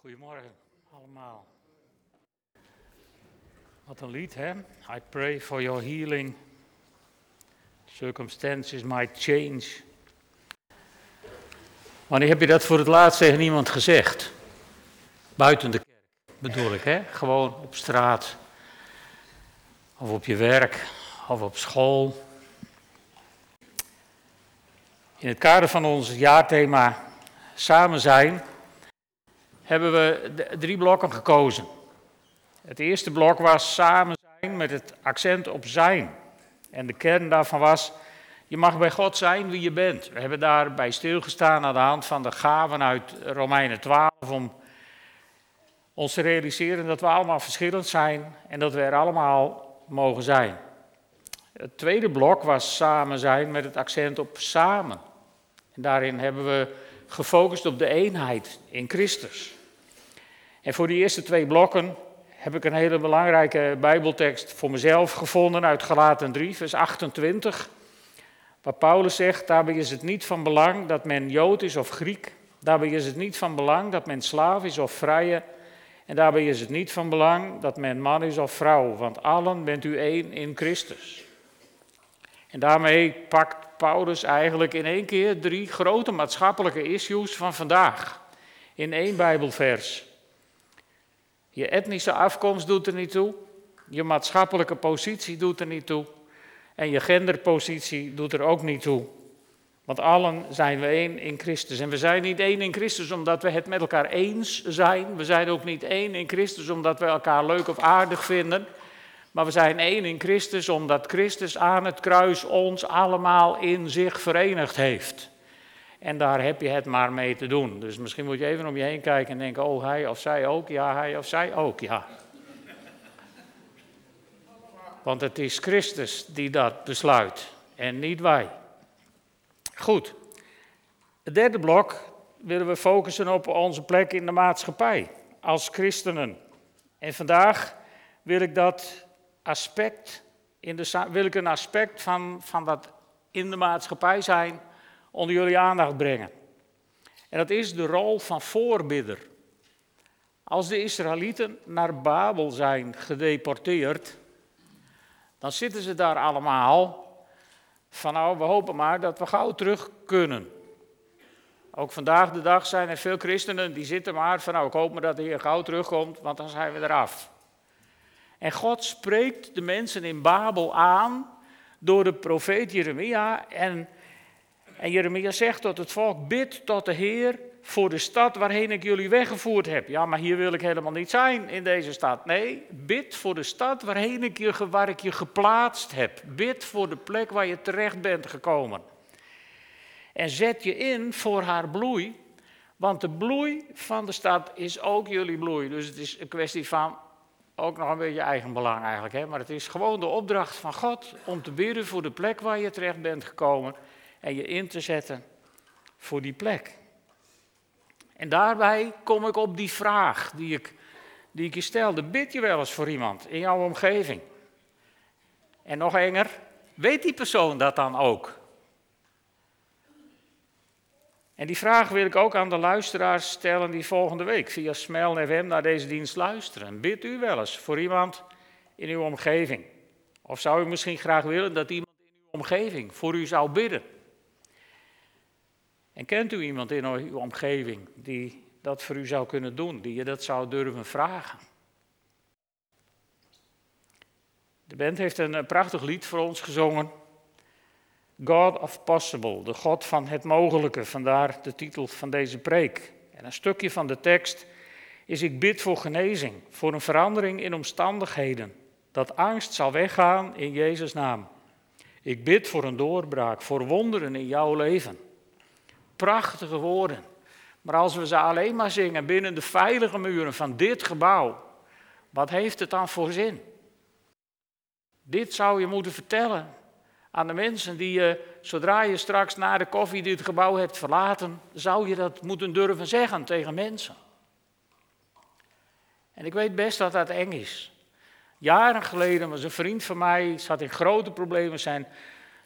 Goedemorgen allemaal. Wat een lied, hè? I pray for your healing. Circumstances might change. Wanneer heb je dat voor het laatst tegen iemand gezegd? Buiten de kerk bedoel ik, hè? Gewoon op straat. Of op je werk. Of op school. In het kader van ons jaarthema Samen zijn hebben we drie blokken gekozen. Het eerste blok was samen zijn met het accent op zijn. En de kern daarvan was, je mag bij God zijn wie je bent. We hebben daarbij stilgestaan aan de hand van de gaven uit Romeinen 12 om ons te realiseren dat we allemaal verschillend zijn en dat we er allemaal mogen zijn. Het tweede blok was samen zijn met het accent op samen. En daarin hebben we gefocust op de eenheid in Christus. En voor die eerste twee blokken heb ik een hele belangrijke Bijbeltekst voor mezelf gevonden uit Galaten 3, vers 28. Waar Paulus zegt, daarbij is het niet van belang dat men Jood is of Griek. Daarbij is het niet van belang dat men slaaf is of vrije. En daarbij is het niet van belang dat men man is of vrouw, want allen bent u één in Christus. En daarmee pakt Paulus eigenlijk in één keer drie grote maatschappelijke issues van vandaag. In één Bijbelvers. Je etnische afkomst doet er niet toe. Je maatschappelijke positie doet er niet toe. En je genderpositie doet er ook niet toe. Want allen zijn we één in Christus. En we zijn niet één in Christus omdat we het met elkaar eens zijn. We zijn ook niet één in Christus omdat we elkaar leuk of aardig vinden. Maar we zijn één in Christus omdat Christus aan het kruis ons allemaal in zich verenigd heeft. En daar heb je het maar mee te doen. Dus misschien moet je even om je heen kijken en denken: oh, hij of zij ook? Ja, hij of zij ook, ja. Want het is Christus die dat besluit en niet wij. Goed. Het derde blok willen we focussen op onze plek in de maatschappij als christenen. En vandaag wil ik dat aspect, in de, wil ik een aspect van, van dat in de maatschappij zijn onder jullie aandacht brengen. En dat is de rol van voorbidder. Als de Israëlieten naar Babel zijn gedeporteerd, dan zitten ze daar allemaal van nou, we hopen maar dat we gauw terug kunnen. Ook vandaag de dag zijn er veel christenen die zitten maar van nou, ik hoop maar dat de Heer gauw terugkomt, want dan zijn we eraf. En God spreekt de mensen in Babel aan door de profeet Jeremia. En, en Jeremia zegt tot het volk, bid tot de Heer voor de stad waarheen ik jullie weggevoerd heb. Ja, maar hier wil ik helemaal niet zijn in deze stad. Nee, bid voor de stad waarheen ik je, waar ik je geplaatst heb. Bid voor de plek waar je terecht bent gekomen. En zet je in voor haar bloei, want de bloei van de stad is ook jullie bloei. Dus het is een kwestie van ook nog een beetje eigenbelang eigenlijk, hè? maar het is gewoon de opdracht van God om te bidden voor de plek waar je terecht bent gekomen en je in te zetten voor die plek. En daarbij kom ik op die vraag die ik, die ik je stelde. Bid je wel eens voor iemand in jouw omgeving? En nog enger, weet die persoon dat dan ook? En die vraag wil ik ook aan de luisteraars stellen die volgende week via Smel FM naar deze dienst luisteren. Bidt u wel eens voor iemand in uw omgeving? Of zou u misschien graag willen dat iemand in uw omgeving voor u zou bidden? En kent u iemand in uw omgeving die dat voor u zou kunnen doen, die je dat zou durven vragen? De band heeft een prachtig lied voor ons gezongen. God of Possible, de God van het mogelijke, vandaar de titel van deze preek. En een stukje van de tekst is: Ik bid voor genezing, voor een verandering in omstandigheden, dat angst zal weggaan in Jezus' naam. Ik bid voor een doorbraak, voor wonderen in jouw leven. Prachtige woorden. Maar als we ze alleen maar zingen binnen de veilige muren van dit gebouw, wat heeft het dan voor zin? Dit zou je moeten vertellen aan de mensen die je, zodra je straks na de koffie dit gebouw hebt verlaten, zou je dat moeten durven zeggen tegen mensen. En ik weet best dat dat eng is. Jaren geleden was een vriend van mij, zat in grote problemen, zijn,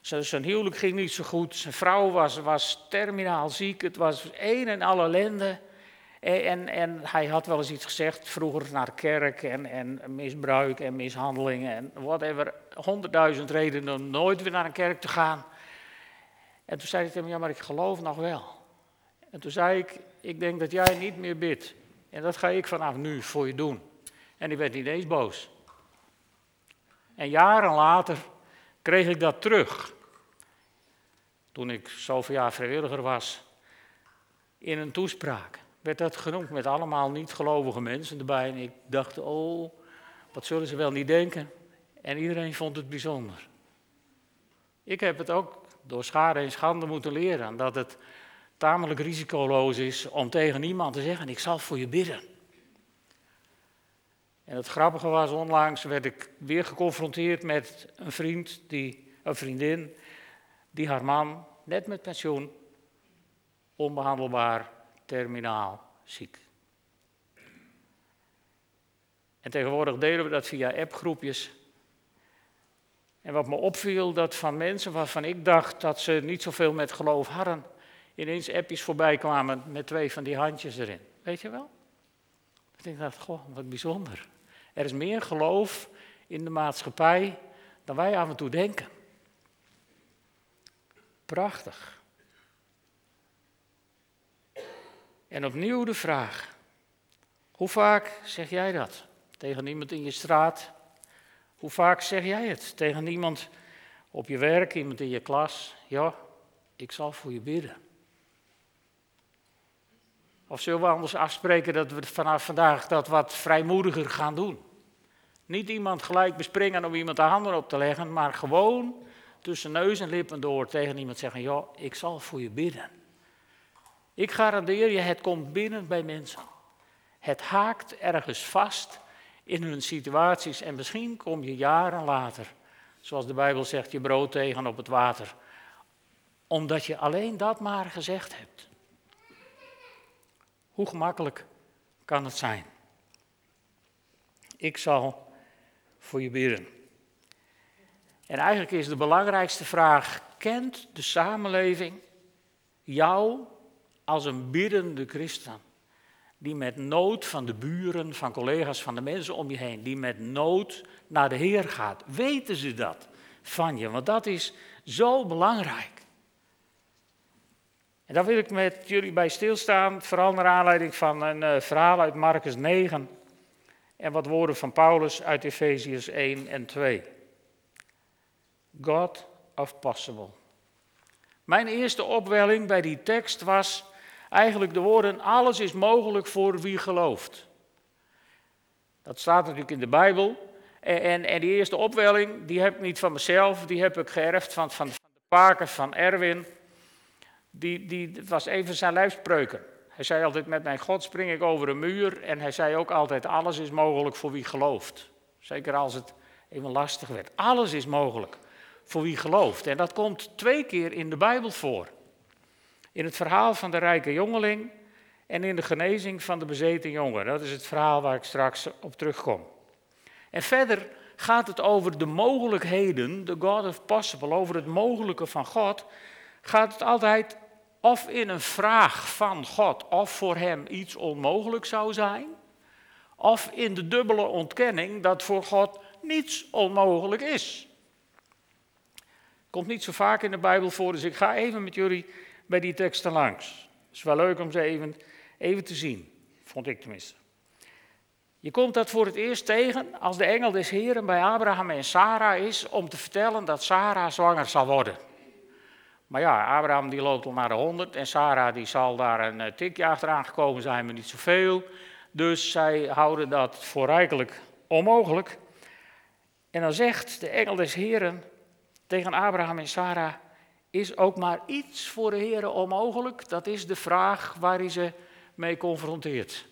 zijn huwelijk ging niet zo goed, zijn vrouw was, was terminaal ziek, het was een en al ellende. En, en hij had wel eens iets gezegd, vroeger naar kerk en, en misbruik en mishandelingen en whatever. Honderdduizend redenen om nooit weer naar een kerk te gaan. En toen zei hij tegen me, ja maar ik geloof nog wel. En toen zei ik, ik denk dat jij niet meer bidt. En dat ga ik vanaf nu voor je doen. En die werd niet eens boos. En jaren later kreeg ik dat terug. Toen ik zoveel jaar vrijwilliger was, in een toespraak werd dat genoemd met allemaal niet-gelovige mensen erbij. En ik dacht, oh, wat zullen ze wel niet denken? En iedereen vond het bijzonder. Ik heb het ook door schade en schande moeten leren, dat het tamelijk risicoloos is om tegen iemand te zeggen, ik zal voor je bidden. En het grappige was, onlangs werd ik weer geconfronteerd met een vriend, die, een vriendin, die haar man, net met pensioen, onbehandelbaar, terminaal ziek. En tegenwoordig delen we dat via appgroepjes. En wat me opviel, dat van mensen waarvan ik dacht dat ze niet zoveel met geloof hadden, ineens appjes voorbij kwamen met twee van die handjes erin. Weet je wel? Ik dacht, goh, wat bijzonder. Er is meer geloof in de maatschappij dan wij af en toe denken. Prachtig. En opnieuw de vraag: hoe vaak zeg jij dat tegen iemand in je straat? Hoe vaak zeg jij het tegen iemand op je werk, iemand in je klas? Ja, ik zal voor je bidden. Of zullen we anders afspreken dat we vanaf vandaag dat wat vrijmoediger gaan doen? Niet iemand gelijk bespringen om iemand de handen op te leggen, maar gewoon tussen neus en lippen door tegen iemand zeggen: Ja, ik zal voor je bidden. Ik garandeer je, het komt binnen bij mensen. Het haakt ergens vast in hun situaties en misschien kom je jaren later, zoals de Bijbel zegt, je brood tegen op het water. Omdat je alleen dat maar gezegd hebt. Hoe gemakkelijk kan het zijn? Ik zal voor je bidden. En eigenlijk is de belangrijkste vraag: kent de samenleving jou als een biddende christen? Die met nood van de buren, van collega's, van de mensen om je heen, die met nood naar de Heer gaat. Weten ze dat van je? Want dat is zo belangrijk. En daar wil ik met jullie bij stilstaan, vooral naar aanleiding van een uh, verhaal uit Marcus 9 en wat woorden van Paulus uit Efeziërs 1 en 2. God of possible. Mijn eerste opwelling bij die tekst was eigenlijk de woorden: alles is mogelijk voor wie gelooft. Dat staat natuurlijk in de Bijbel. En, en, en die eerste opwelling, die heb ik niet van mezelf, die heb ik geërfd van, van, van de Paken, van Erwin. Die, die was even zijn lijfspreuken. Hij zei altijd, met mijn God spring ik over een muur. En hij zei ook altijd, alles is mogelijk voor wie gelooft. Zeker als het even lastig werd. Alles is mogelijk voor wie gelooft. En dat komt twee keer in de Bijbel voor. In het verhaal van de rijke jongeling en in de genezing van de bezeten jongen. Dat is het verhaal waar ik straks op terugkom. En verder gaat het over de mogelijkheden, de God of possible, over het mogelijke van God. Gaat het altijd of in een vraag van God of voor hem iets onmogelijk zou zijn, of in de dubbele ontkenning dat voor God niets onmogelijk is. Komt niet zo vaak in de Bijbel voor, dus ik ga even met jullie bij die teksten langs. Het is wel leuk om ze even, even te zien, vond ik tenminste. Je komt dat voor het eerst tegen als de engel des Heren bij Abraham en Sarah is om te vertellen dat Sarah zwanger zal worden. Maar ja, Abraham die loopt al naar de 100 en Sarah die zal daar een eh, tikje achteraan gekomen zijn, maar niet zoveel. Dus zij houden dat voor rijkelijk onmogelijk. En dan zegt de engel des Heren tegen Abraham en Sarah, is ook maar iets voor de Heren onmogelijk? Dat is de vraag waar hij ze mee confronteert.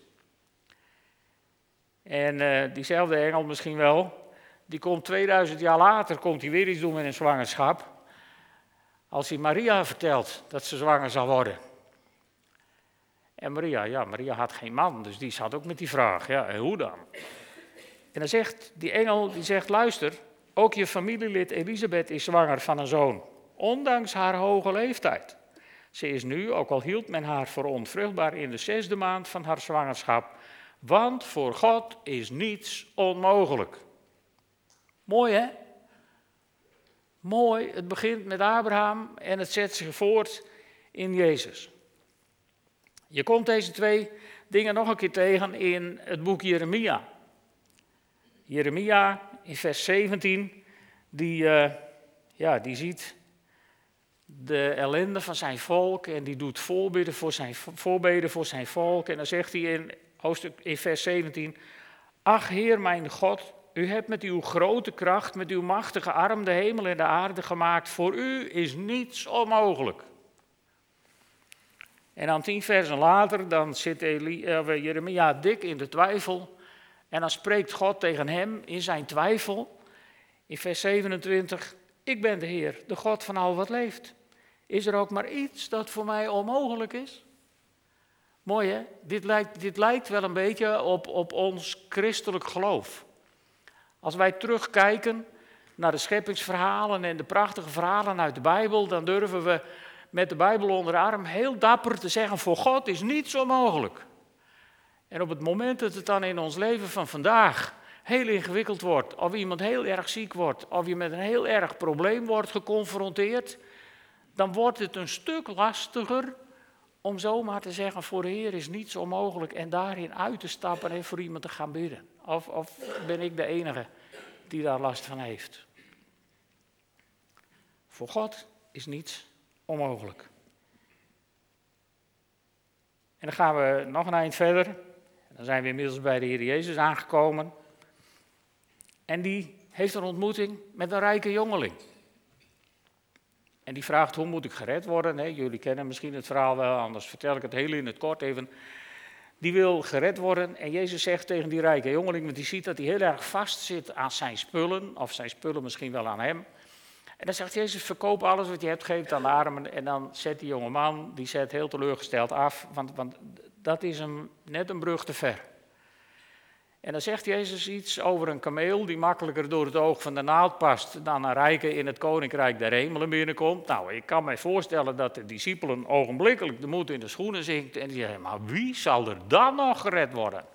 En uh, diezelfde engel misschien wel, die komt 2000 jaar later, komt hij weer iets doen met een zwangerschap. Als hij Maria vertelt dat ze zwanger zal worden. En Maria, ja, Maria had geen man, dus die zat ook met die vraag, ja, hoe dan? En dan zegt die engel, die zegt, luister, ook je familielid Elisabeth is zwanger van een zoon, ondanks haar hoge leeftijd. Ze is nu, ook al hield men haar voor onvruchtbaar, in de zesde maand van haar zwangerschap. Want voor God is niets onmogelijk. Mooi hè? Mooi, het begint met Abraham en het zet zich voort in Jezus. Je komt deze twee dingen nog een keer tegen in het boek Jeremia. Jeremia in vers 17, die, uh, ja, die ziet de ellende van zijn volk en die doet voorbeden voor zijn, voorbeden voor zijn volk. En dan zegt hij in, hoofdstuk, in vers 17, Ach Heer mijn God, u hebt met uw grote kracht, met uw machtige arm de hemel en de aarde gemaakt. Voor u is niets onmogelijk. En dan tien versen later, dan zit Eli, uh, Jeremia dik in de twijfel. En dan spreekt God tegen hem in zijn twijfel. In vers 27, ik ben de Heer, de God van al wat leeft. Is er ook maar iets dat voor mij onmogelijk is? Mooi hè? Dit lijkt, dit lijkt wel een beetje op, op ons christelijk geloof. Als wij terugkijken naar de scheppingsverhalen en de prachtige verhalen uit de Bijbel, dan durven we met de Bijbel onder de arm heel dapper te zeggen: voor God is niets onmogelijk. En op het moment dat het dan in ons leven van vandaag heel ingewikkeld wordt, of iemand heel erg ziek wordt, of je met een heel erg probleem wordt geconfronteerd, dan wordt het een stuk lastiger om zomaar te zeggen: voor de Heer is niets onmogelijk en daarin uit te stappen en voor iemand te gaan bidden. Of, of ben ik de enige die daar last van heeft? Voor God is niets onmogelijk. En dan gaan we nog een eind verder. Dan zijn we inmiddels bij de Heer Jezus aangekomen. En die heeft een ontmoeting met een rijke jongeling. En die vraagt, hoe moet ik gered worden? jullie kennen misschien het verhaal wel, anders vertel ik het heel in het kort even. Die wil gered worden en Jezus zegt tegen die rijke jongeling, want die ziet dat hij heel erg vast zit aan zijn spullen, of zijn spullen misschien wel aan hem. En dan zegt Jezus, verkoop alles wat je hebt, geef het aan de armen. En dan zet die jonge man, die zet heel teleurgesteld af, want, want dat is hem net een brug te ver. En dan zegt Jezus iets over een kameel die makkelijker door het oog van de naald past dan een rijke in het koninkrijk der hemelen binnenkomt. Nou, ik kan mij voorstellen dat de discipelen ogenblikkelijk de moed in de schoenen zinkt en die zeggen, maar wie zal er dan nog gered worden?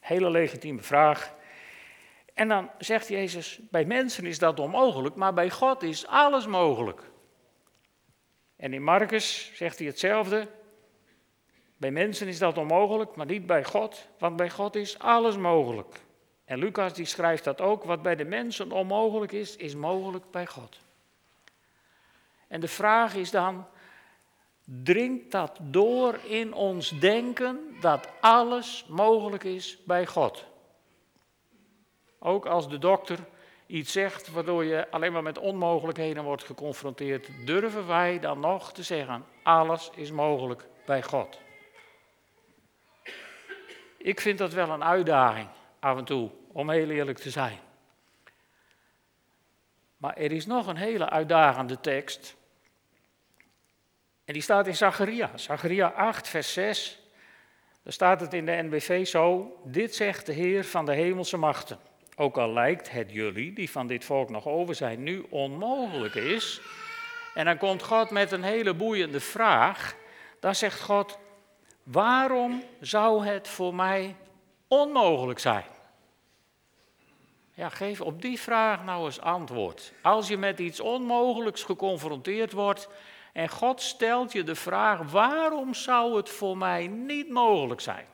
Hele legitieme vraag. En dan zegt Jezus, bij mensen is dat onmogelijk, maar bij God is alles mogelijk. En in Marcus zegt hij hetzelfde. Bij mensen is dat onmogelijk, maar niet bij God, want bij God is alles mogelijk. En Lucas die schrijft dat ook, wat bij de mensen onmogelijk is, is mogelijk bij God. En de vraag is dan, dringt dat door in ons denken dat alles mogelijk is bij God? Ook als de dokter iets zegt waardoor je alleen maar met onmogelijkheden wordt geconfronteerd, durven wij dan nog te zeggen, alles is mogelijk bij God. Ik vind dat wel een uitdaging af en toe, om heel eerlijk te zijn. Maar er is nog een hele uitdagende tekst. En die staat in Zacharia. Zacharia 8, vers 6. Daar staat het in de NBV zo. Dit zegt de Heer van de hemelse machten. Ook al lijkt het jullie, die van dit volk nog over zijn, nu onmogelijk is. En dan komt God met een hele boeiende vraag. Dan zegt God, Waarom zou het voor mij onmogelijk zijn? Ja, geef op die vraag nou eens antwoord. Als je met iets onmogelijks geconfronteerd wordt en God stelt je de vraag: waarom zou het voor mij niet mogelijk zijn?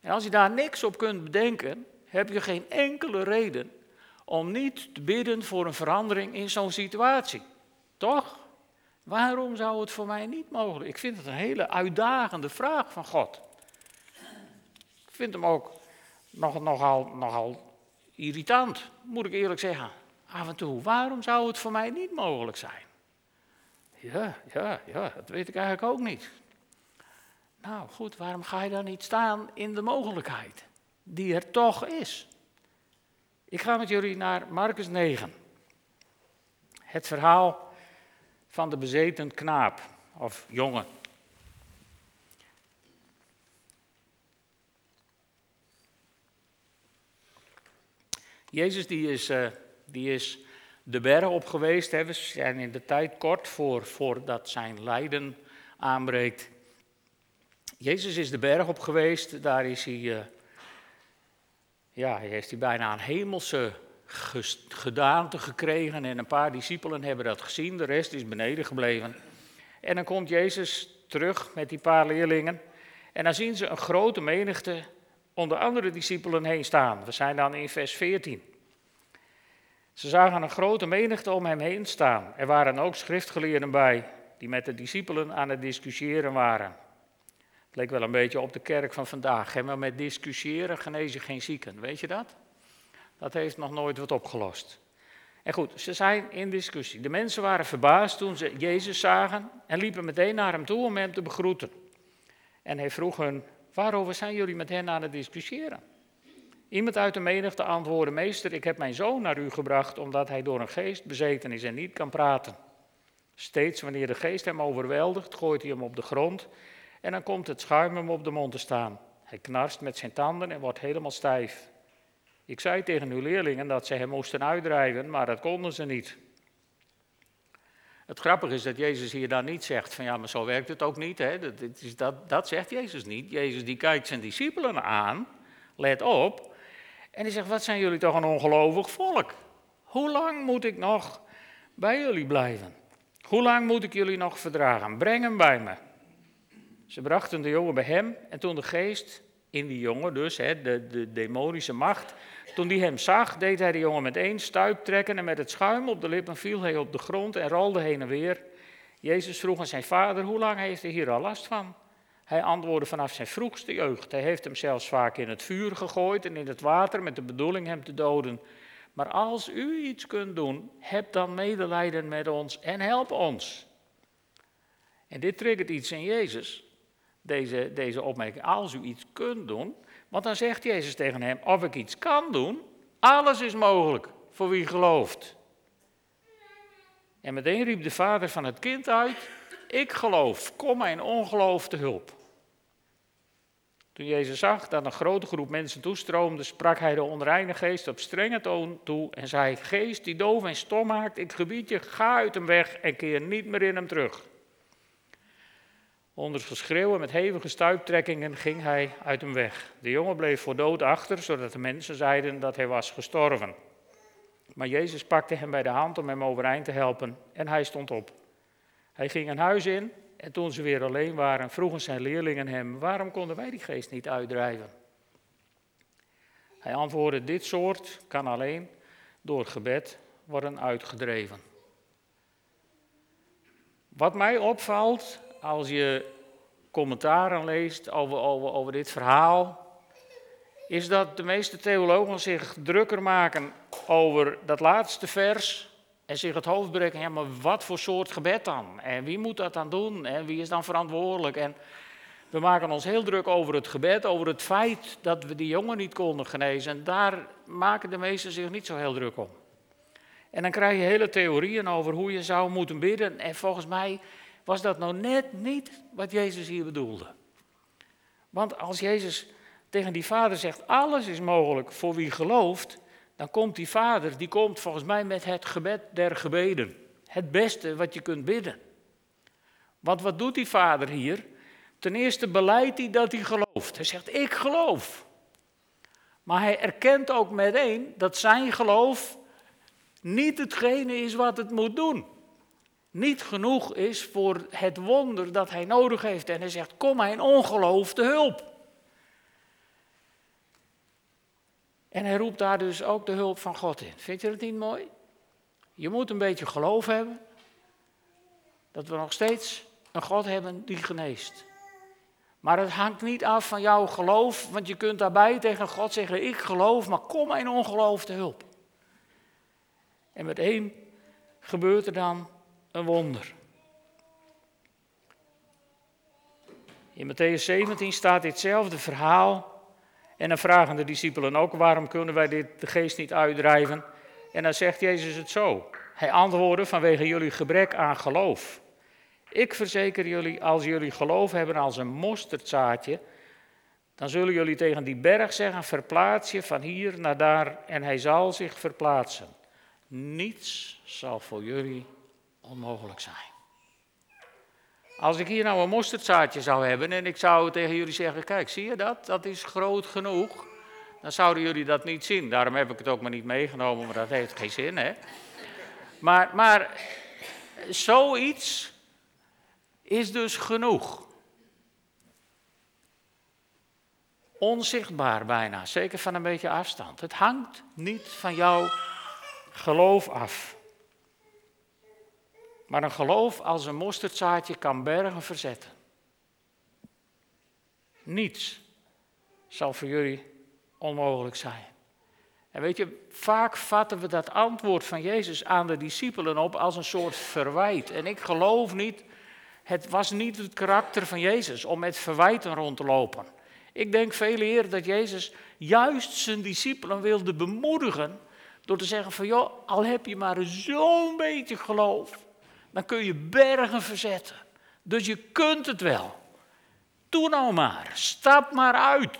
En als je daar niks op kunt bedenken, heb je geen enkele reden om niet te bidden voor een verandering in zo'n situatie. Toch? Waarom zou het voor mij niet mogelijk? Ik vind het een hele uitdagende vraag van God. Ik vind hem ook nog, nogal, nogal irritant, moet ik eerlijk zeggen. Af en toe, waarom zou het voor mij niet mogelijk zijn? Ja, ja, ja, dat weet ik eigenlijk ook niet. Nou goed, waarom ga je dan niet staan in de mogelijkheid die er toch is? Ik ga met jullie naar Marcus 9. Het verhaal van de bezeten knaap of jongen. Jezus die is, uh, die is de berg op geweest. Hè. We zijn in de tijd kort voor, voordat zijn lijden aanbreekt. Jezus is de berg op geweest, daar is hij, uh, ja, heeft hij bijna een hemelse gedaante gekregen en een paar discipelen hebben dat gezien, de rest is beneden gebleven. En dan komt Jezus terug met die paar leerlingen en dan zien ze een grote menigte onder andere discipelen heen staan. We zijn dan in vers 14. Ze zagen een grote menigte om hem heen staan. Er waren ook schriftgeleerden bij die met de discipelen aan het discussiëren waren. Het leek wel een beetje op de kerk van vandaag. Maar met discussiëren genezen geen zieken. Weet je dat? Dat heeft nog nooit wat opgelost. En goed, ze zijn in discussie. De mensen waren verbaasd toen ze Jezus zagen en liepen meteen naar hem toe om hem te begroeten. En hij vroeg hen, waarover zijn jullie met hen aan het discussiëren? Iemand uit de menigte antwoordde, meester, ik heb mijn zoon naar u gebracht omdat hij door een geest bezeten is en niet kan praten. Steeds wanneer de geest hem overweldigt, gooit hij hem op de grond en dan komt het schuim hem op de mond te staan. Hij knarst met zijn tanden en wordt helemaal stijf. Ik zei tegen uw leerlingen dat ze hem moesten uitdrijven, maar dat konden ze niet. Het grappige is dat Jezus hier dan niet zegt van ja, maar zo werkt het ook niet. Hè? Dat, dat, dat zegt Jezus niet. Jezus die kijkt zijn discipelen aan, let op, en die zegt, wat zijn jullie toch een ongelovig volk? Hoe lang moet ik nog bij jullie blijven? Hoe lang moet ik jullie nog verdragen? Breng hem bij me. Ze brachten de jongen bij hem en toen de geest in die jongen, dus hè, de, de demonische macht, toen die hem zag, deed hij de jongen met één stuip trekken en met het schuim op de lippen viel hij op de grond en rolde heen en weer. Jezus vroeg aan zijn vader, hoe lang heeft hij hier al last van? Hij antwoordde vanaf zijn vroegste jeugd. Hij heeft hem zelfs vaak in het vuur gegooid en in het water met de bedoeling hem te doden. Maar als u iets kunt doen, heb dan medelijden met ons en help ons. En dit triggert iets in Jezus, deze, deze opmerking. Als u iets kunt doen, want dan zegt Jezus tegen hem, of ik iets kan doen, alles is mogelijk voor wie gelooft. En meteen riep de vader van het kind uit, ik geloof, kom mijn ongeloof te hulp. Toen Jezus zag dat een grote groep mensen toestroomde, sprak hij de onreine geest op strenge toon toe en zei: Geest die doof en stom maakt, ik gebied je, ga uit hem weg en keer niet meer in hem terug. Onder geschreeuwen met hevige stuiptrekkingen ging hij uit hem weg. De jongen bleef voor dood achter, zodat de mensen zeiden dat hij was gestorven. Maar Jezus pakte hem bij de hand om hem overeind te helpen en hij stond op. Hij ging een huis in en toen ze weer alleen waren, vroegen zijn leerlingen hem: Waarom konden wij die geest niet uitdrijven? Hij antwoordde: Dit soort kan alleen door gebed worden uitgedreven. Wat mij opvalt als je commentaren leest over, over, over dit verhaal, is dat de meeste theologen zich drukker maken over dat laatste vers en zich het hoofd breken, ja, maar wat voor soort gebed dan? En wie moet dat dan doen? En wie is dan verantwoordelijk? En we maken ons heel druk over het gebed, over het feit dat we die jongen niet konden genezen. En daar maken de meesten zich niet zo heel druk om. En dan krijg je hele theorieën over hoe je zou moeten bidden. En volgens mij was dat nou net niet wat Jezus hier bedoelde. Want als Jezus tegen die vader zegt, alles is mogelijk voor wie gelooft, dan komt die vader, die komt volgens mij met het gebed der gebeden. Het beste wat je kunt bidden. Want wat doet die vader hier? Ten eerste beleidt hij dat hij gelooft. Hij zegt, ik geloof. Maar hij erkent ook meteen dat zijn geloof niet hetgene is wat het moet doen. Niet genoeg is voor het wonder dat hij nodig heeft. En hij zegt, kom mijn ongeloof te hulp. En hij roept daar dus ook de hulp van God in. Vind je dat niet mooi? Je moet een beetje geloof hebben dat we nog steeds een God hebben die geneest. Maar het hangt niet af van jouw geloof, want je kunt daarbij tegen God zeggen: Ik geloof, maar kom mijn ongeloof te hulp. En meteen gebeurt er dan een wonder. In Matthäus 17 staat ditzelfde verhaal en dan vragen de discipelen ook, waarom kunnen wij dit, de geest niet uitdrijven? En dan zegt Jezus het zo. Hij antwoordde vanwege jullie gebrek aan geloof. Ik verzeker jullie, als jullie geloof hebben als een mosterdzaadje, dan zullen jullie tegen die berg zeggen, verplaats je van hier naar daar en hij zal zich verplaatsen. Niets zal voor jullie onmogelijk zijn. Als ik hier nou een mosterdzaadje zou hebben en ik zou tegen jullie zeggen: Kijk, zie je dat? Dat is groot genoeg. Dan zouden jullie dat niet zien. Daarom heb ik het ook maar niet meegenomen, maar dat heeft geen zin, hè? Maar, maar zoiets is dus genoeg. Onzichtbaar bijna, zeker van een beetje afstand. Het hangt niet van jouw geloof af. Maar een geloof als een mosterdzaadje kan bergen verzetten. Niets zal voor jullie onmogelijk zijn. En weet je, vaak vatten we dat antwoord van Jezus aan de discipelen op als een soort verwijt. En ik geloof niet, het was niet het karakter van Jezus om met verwijten rond te lopen. Ik denk veel eer dat Jezus juist zijn discipelen wilde bemoedigen door te zeggen van joh, al heb je maar zo'n beetje geloof, dan kun je bergen verzetten. Dus je kunt het wel. Doe nou maar, stap maar uit.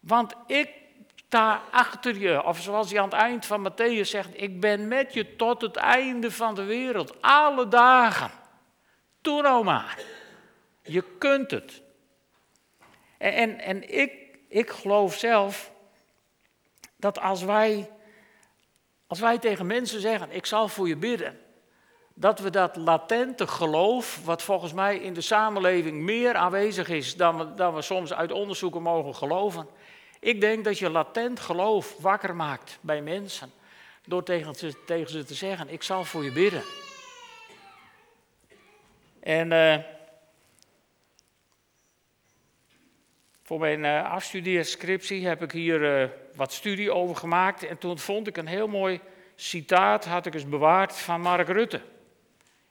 Want ik sta achter je, of zoals hij aan het eind van Matthäus zegt, ik ben met je tot het einde van de wereld, alle dagen. Doe nou maar. Je kunt het. En, en, en ik, ik geloof zelf dat als wij, als wij tegen mensen zeggen, ik zal voor je bidden, dat we dat latente geloof, wat volgens mij in de samenleving meer aanwezig is dan we, dan we soms uit onderzoeken mogen geloven. Ik denk dat je latent geloof wakker maakt bij mensen door tegen ze, te zeggen, ik zal voor je bidden. En uh, voor mijn uh, afstudeerscriptie heb ik hier uh, wat studie over gemaakt. En toen vond ik een heel mooi citaat, had ik eens bewaard, van Mark Rutte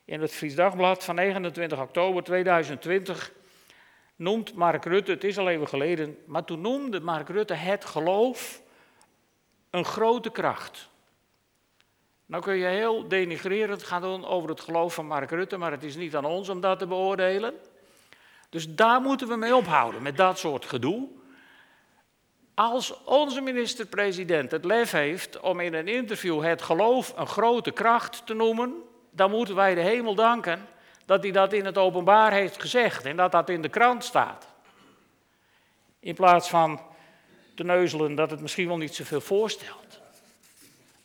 in het Fries Dagblad van 29 oktober 2020 noemt Mark Rutte, het is al even geleden, maar toen noemde Mark Rutte het geloof een grote kracht. Nou kun je heel denigrerend gaan doen over het geloof van Mark Rutte, maar het is niet aan ons om dat te beoordelen. Dus daar moeten we mee ophouden, met dat soort gedoe. Als onze minister-president het lef heeft om in een interview het geloof een grote kracht te noemen, dan moeten wij de hemel danken dat hij dat in het openbaar heeft gezegd en dat dat in de krant staat. In plaats van te neuzelen dat het misschien wel niet zoveel voorstelt.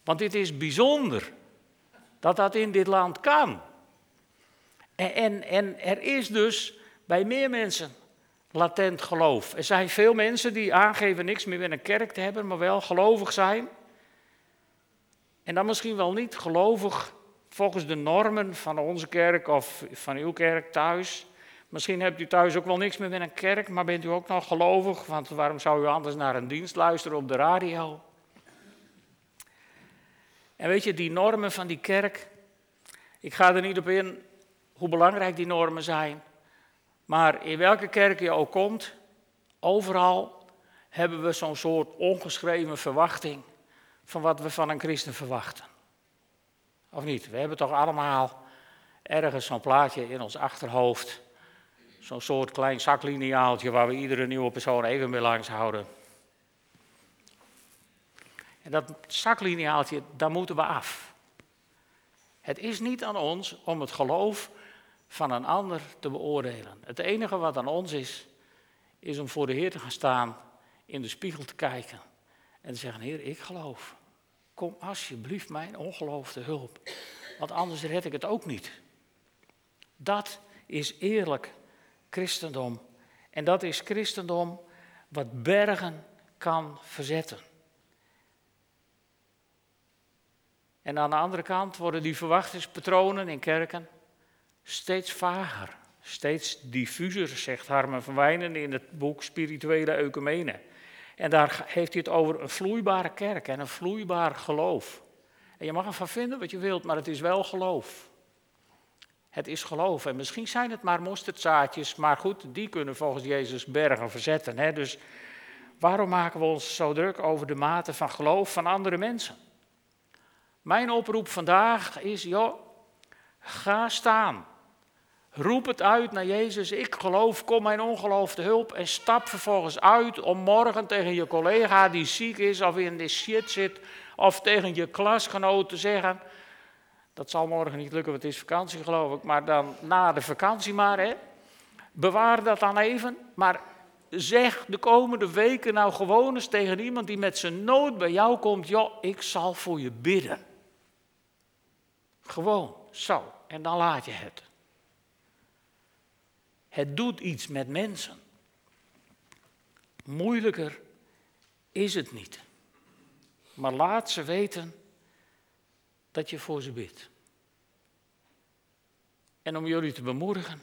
Want dit is bijzonder dat dat in dit land kan. En, en, en er is dus bij meer mensen latent geloof. Er zijn veel mensen die aangeven niks meer met een kerk te hebben, maar wel gelovig zijn. En dan misschien wel niet gelovig volgens de normen van onze kerk of van uw kerk thuis. Misschien hebt u thuis ook wel niks meer met een kerk, maar bent u ook nog gelovig? Want waarom zou u anders naar een dienst luisteren op de radio? En weet je, die normen van die kerk, ik ga er niet op in hoe belangrijk die normen zijn. Maar in welke kerk je ook komt, overal hebben we zo'n soort ongeschreven verwachting van wat we van een christen verwachten. Of niet? We hebben toch allemaal ergens zo'n plaatje in ons achterhoofd. Zo'n soort klein zaklineaaltje waar we iedere nieuwe persoon even mee langs houden. En dat zaklineaaltje, daar moeten we af. Het is niet aan ons om het geloof van een ander te beoordelen. Het enige wat aan ons is, is om voor de Heer te gaan staan, in de spiegel te kijken en te zeggen: Heer, ik geloof. Kom alsjeblieft mijn ongeloof te hulp, want anders red ik het ook niet. Dat is eerlijk christendom. En dat is christendom wat bergen kan verzetten. En aan de andere kant worden die verwachtingspatronen in kerken steeds vager, steeds diffuser, zegt Harmen van Wijnen in het boek Spirituele Ecumene. En daar heeft hij het over een vloeibare kerk en een vloeibaar geloof. En je mag ervan vinden wat je wilt, maar het is wel geloof. Het is geloof. En misschien zijn het maar mosterdzaadjes, maar goed, die kunnen volgens Jezus bergen verzetten. Hè? Dus waarom maken we ons zo druk over de mate van geloof van andere mensen? Mijn oproep vandaag is, joh, ga staan. Roep het uit naar Jezus, ik geloof, kom mijn ongeloof te hulp en stap vervolgens uit om morgen tegen je collega die ziek is of in de shit zit, Of tegen je klasgenoot te zeggen, dat zal morgen niet lukken, want het is vakantie geloof ik, maar dan na de vakantie maar, hè. Bewaar dat dan even, maar zeg de komende weken nou gewoon eens tegen iemand die met zijn nood bij jou komt, joh, ik zal voor je bidden. Gewoon, zo, en dan laat je het. Het doet iets met mensen. Moeilijker is het niet. Maar laat ze weten dat je voor ze bidt. En om jullie te bemoedigen,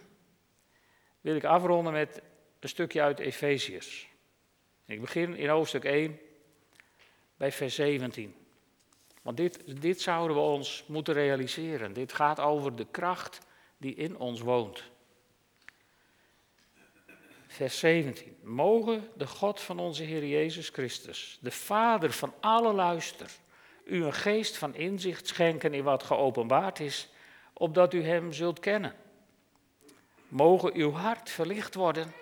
wil ik afronden met een stukje uit Efeziërs. Ik begin in hoofdstuk 1 bij vers 17. Want dit, dit zouden we ons moeten realiseren. Dit gaat over de kracht die in ons woont. Vers 17. Mogen de God van onze Heer Jezus Christus, de Vader van alle luister, u een geest van inzicht schenken in wat geopenbaard is, opdat u Hem zult kennen. Mogen uw hart verlicht worden,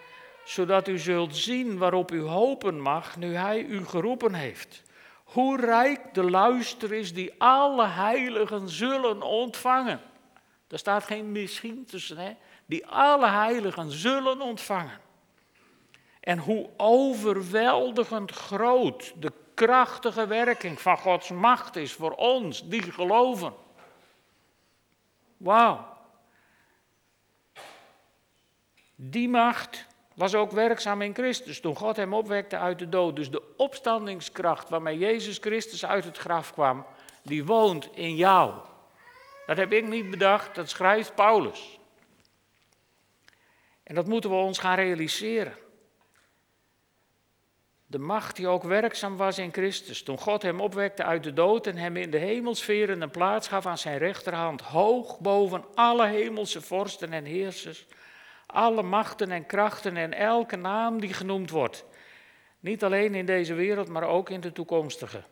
zodat u zult zien waarop u hopen mag nu Hij u geroepen heeft. Hoe rijk de luister is die alle heiligen zullen ontvangen. Er staat geen misschien tussen, hè? Die alle heiligen zullen ontvangen. En hoe overweldigend groot de krachtige werking van Gods macht is voor ons die geloven. Wauw. Die macht was ook werkzaam in Christus toen God hem opwekte uit de dood. Dus de opstandingskracht waarmee Jezus Christus uit het graf kwam, die woont in jou. Dat heb ik niet bedacht, dat schrijft Paulus. En dat moeten we ons gaan realiseren. De macht die ook werkzaam was in Christus, toen God hem opwekte uit de dood en hem in de hemelsferen een plaats gaf aan zijn rechterhand, hoog boven alle hemelse vorsten en heersers, alle machten en krachten en elke naam die genoemd wordt. Niet alleen in deze wereld, maar ook in de toekomstige.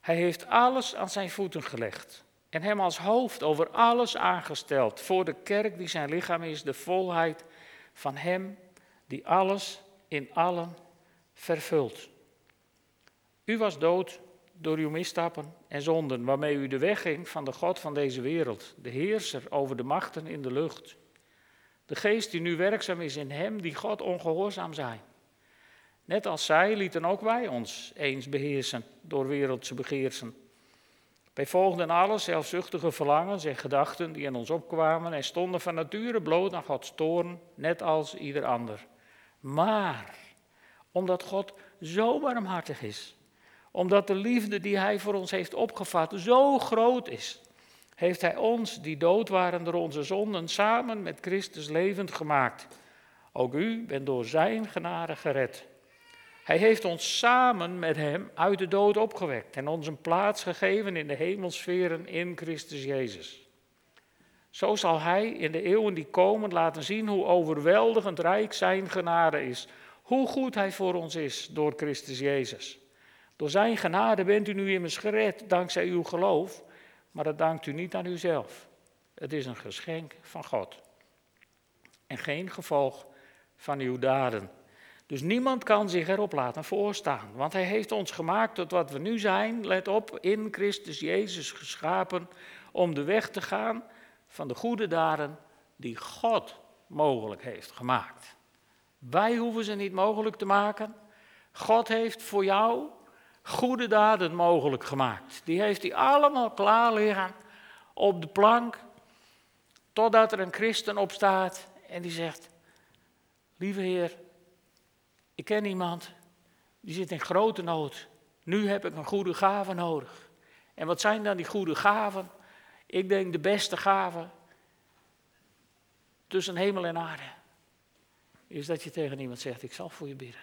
Hij heeft alles aan zijn voeten gelegd en hem als hoofd over alles aangesteld voor de kerk die zijn lichaam is, de volheid van hem die alles in allen vervult. U was dood door uw misstappen en zonden, waarmee u de weg ging van de God van deze wereld, de heerser over de machten in de lucht. De geest die nu werkzaam is in hem die God ongehoorzaam zijn. Net als zij lieten ook wij ons eens beheersen door wereldse begeersen. Wij volgden alle zelfzuchtige verlangens en gedachten die in ons opkwamen en stonden van nature bloot aan Gods toorn, net als ieder ander. Maar omdat God zo barmhartig is. Omdat de liefde die Hij voor ons heeft opgevat zo groot is. Heeft Hij ons, die dood waren door onze zonden, samen met Christus levend gemaakt. Ook u bent door Zijn genade gered. Hij heeft ons samen met Hem uit de dood opgewekt en ons een plaats gegeven in de hemelsferen in Christus Jezus. Zo zal Hij in de eeuwen die komen laten zien hoe overweldigend rijk Zijn genade is hoe goed Hij voor ons is door Christus Jezus. Door Zijn genade bent u nu immers gered dankzij uw geloof, maar dat dankt u niet aan uzelf. Het is een geschenk van God. En geen gevolg van uw daden. Dus niemand kan zich erop laten voorstaan, want Hij heeft ons gemaakt tot wat we nu zijn, let op, in Christus Jezus geschapen, om de weg te gaan van de goede daden die God mogelijk heeft gemaakt. Wij hoeven ze niet mogelijk te maken. God heeft voor jou goede daden mogelijk gemaakt. Die heeft hij allemaal klaar liggen op de plank. Totdat er een christen opstaat en die zegt: Lieve Heer, ik ken iemand die zit in grote nood. Nu heb ik een goede gave nodig. En wat zijn dan die goede gaven? Ik denk de beste gaven tussen hemel en aarde is dat je tegen iemand zegt: Ik zal voor je bidden.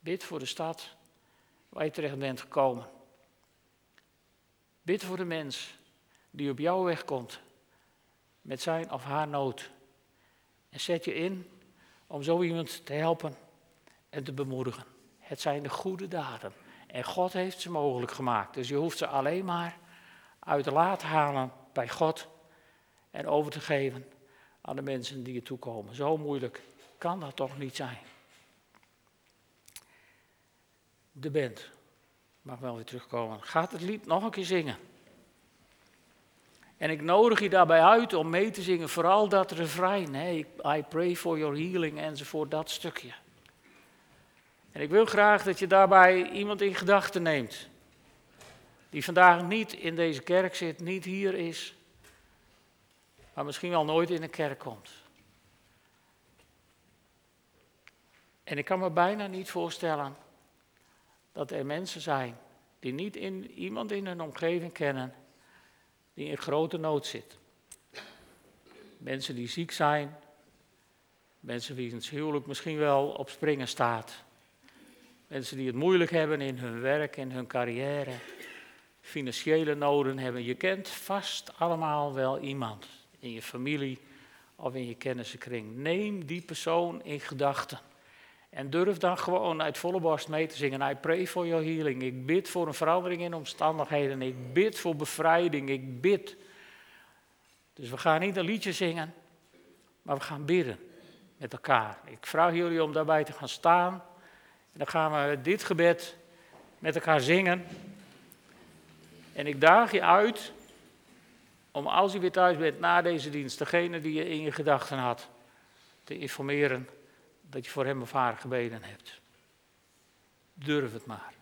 Bid voor de stad waar je terecht bent gekomen. Bid voor de mens die op jouw weg komt met zijn of haar nood. En zet je in om zo iemand te helpen en te bemoedigen. Het zijn de goede daden. En God heeft ze mogelijk gemaakt. Dus je hoeft ze alleen maar uit de laat halen bij God en over te geven aan de mensen die je toekomen. Zo moeilijk kan dat toch niet zijn? De band. Mag wel weer terugkomen. Gaat het lied nog een keer zingen. En ik nodig je daarbij uit om mee te zingen, vooral dat refrein. Hey, I pray for your healing enzovoort, dat stukje. En ik wil graag dat je daarbij iemand in gedachten neemt. Die vandaag niet in deze kerk zit, niet hier is, maar misschien wel nooit in een kerk komt. En ik kan me bijna niet voorstellen dat er mensen zijn die niet in, iemand in hun omgeving kennen die in grote nood zit. Mensen die ziek zijn, mensen wie het huwelijk misschien wel op springen staat. Mensen die het moeilijk hebben in hun werk, in hun carrière, financiële noden hebben. Je kent vast allemaal wel iemand in je familie of in je kennissenkring. Neem die persoon in gedachten. En durf dan gewoon uit volle borst mee te zingen. I pray for your healing. Ik bid voor een verandering in omstandigheden. Ik bid voor bevrijding. Ik bid. Dus we gaan niet een liedje zingen, maar we gaan bidden met elkaar. Ik vraag jullie om daarbij te gaan staan. En dan gaan we dit gebed met elkaar zingen. En ik daag je uit om als je weer thuis bent na deze dienst, degene die je in je gedachten had, te informeren dat je voor hem of haar gebeden hebt. Durf het maar.